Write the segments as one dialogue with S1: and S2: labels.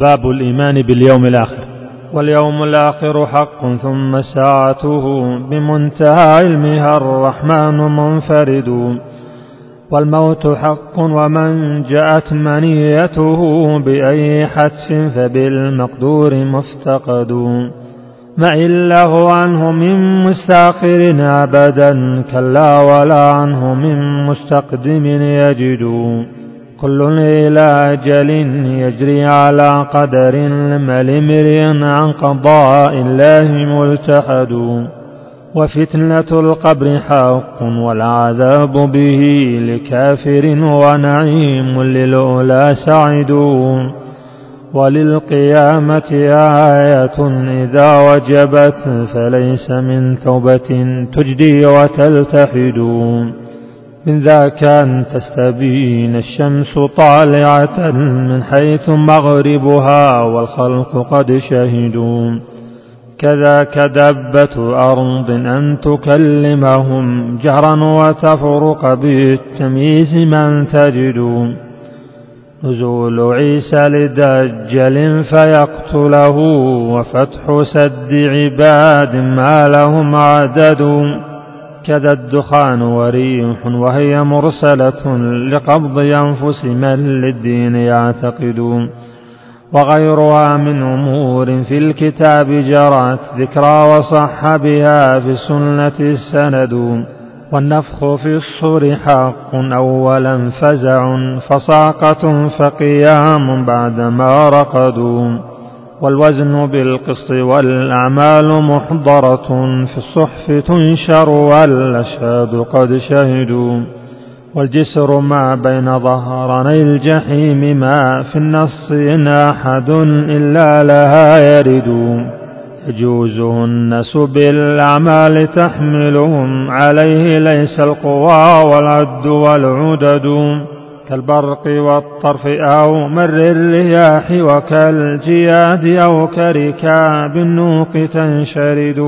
S1: باب الإيمان باليوم الآخر.
S2: واليوم الآخر حق ثم ساعته بمنتهى علمها الرحمن منفرد. والموت حق ومن جاءت منيته بأي حتف فبالمقدور مفتقد. ما إله عنه من مستأخر أبدا كلا ولا عنه من مستقدم يجد. كل إلى أجل يجري على قدر لما لامرئ عن قضاء الله ملتحد. وفتنة القبر حق والعذاب به لكافر ونعيم للأولى سعد. وللقيامة آية إذا وجبت فليس من توبة تجدي وتلتحد. من ذاك أن تستبين الشمس طالعة من حيث مغربها والخلق قد شهدوا. كذاك دبة أرض أن تكلمهم جهرا وتفرق بالتمييز من تجد نزول عيسى لدجل فيقتله وفتح سد عباد ما لهم عدد كذا الدخان وريح وهي مرسلة لقبض أنفس من للدين يعتقد. وغيرها من أمور في الكتاب جرت ذكرى وصح بها في السنة السند. والنفخ في الصور حق أولا فزع فصاقة فقيام بعدما رقدوا. والوزن بالقسط والأعمال محضرة في الصحف تنشر والأشهاد قد شهدوا والجسر ما بين ظهراني الجحيم ما في النص إن أحد إلا لها يرد. يجوزه الناس بالأعمال تحملهم عليه ليس القوى والعد والعدد. كالبرق والطرف أو مر الرياح وكالجياد أو كركاب النوق تنشرد.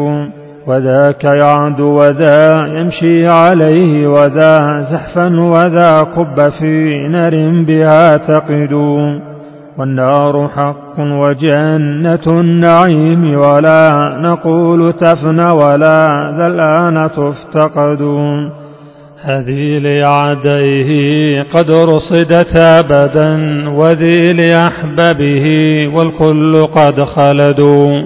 S2: وذاك يعد وذا يمشي عليه وذا زحفا وذا كب في نر بها تقد. والنار حق وجنة النعيم ولا نقول تفنى ولا ذا الآن تفتقد. هذه لأعدائه قد رصدت أبدا وذي لأحبابه والكل قد خلدوا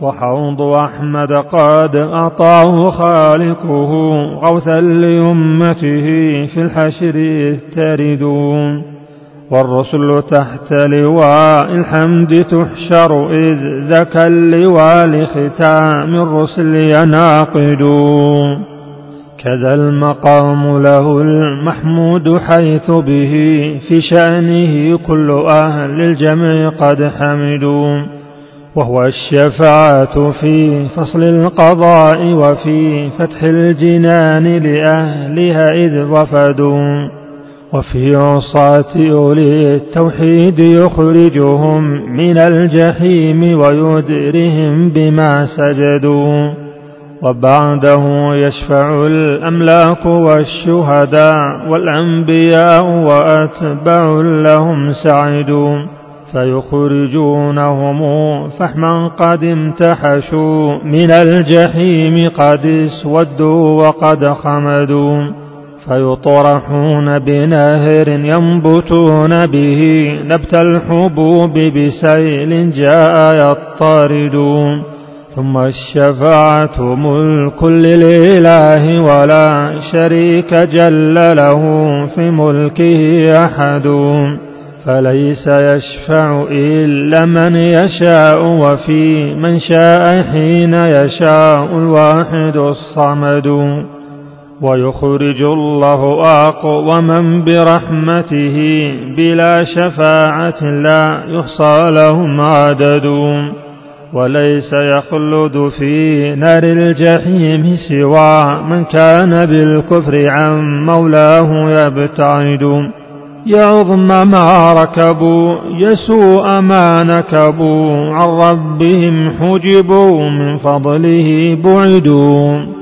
S2: وحوض أحمد قد أعطاه خالقه غوثا لأمته في الحشر يستردون والرسل تحت لواء الحمد تحشر إذ ذكى اللواء لختام الرسل يناقدون كذا المقام له المحمود حيث به في شأنه كل أهل الجمع قد حمدوا وهو الشفاعة في فصل القضاء وفي فتح الجنان لأهلها إذ وفدوا وفي عصاة أولي التوحيد يخرجهم من الجحيم ويدرهم بما سجدوا. وبعده يشفع الأملاك والشهداء والأنبياء وأتبع لهم سعدوا فيخرجونهم فحما قد امتحشوا من الجحيم قد اسودوا وقد خمدوا فيطرحون بنهر ينبتون به نبت الحبوب بسيل جاء يطاردون ثم الشفاعة ملك للإله ولا شريك جل له في ملكه أحد. فليس يشفع إلا من يشاء وفي من شاء حين يشاء الواحد الصمد. ويخرج الله أقوما برحمته بلا شفاعة لا يحصى لهم عدد. وليس يخلد في نار الجحيم سوى من كان بالكفر عن مولاه يبتعد. يعظم ما ركبوا يسوء ما نكبوا عن ربهم حجبوا من فضله بعدوا.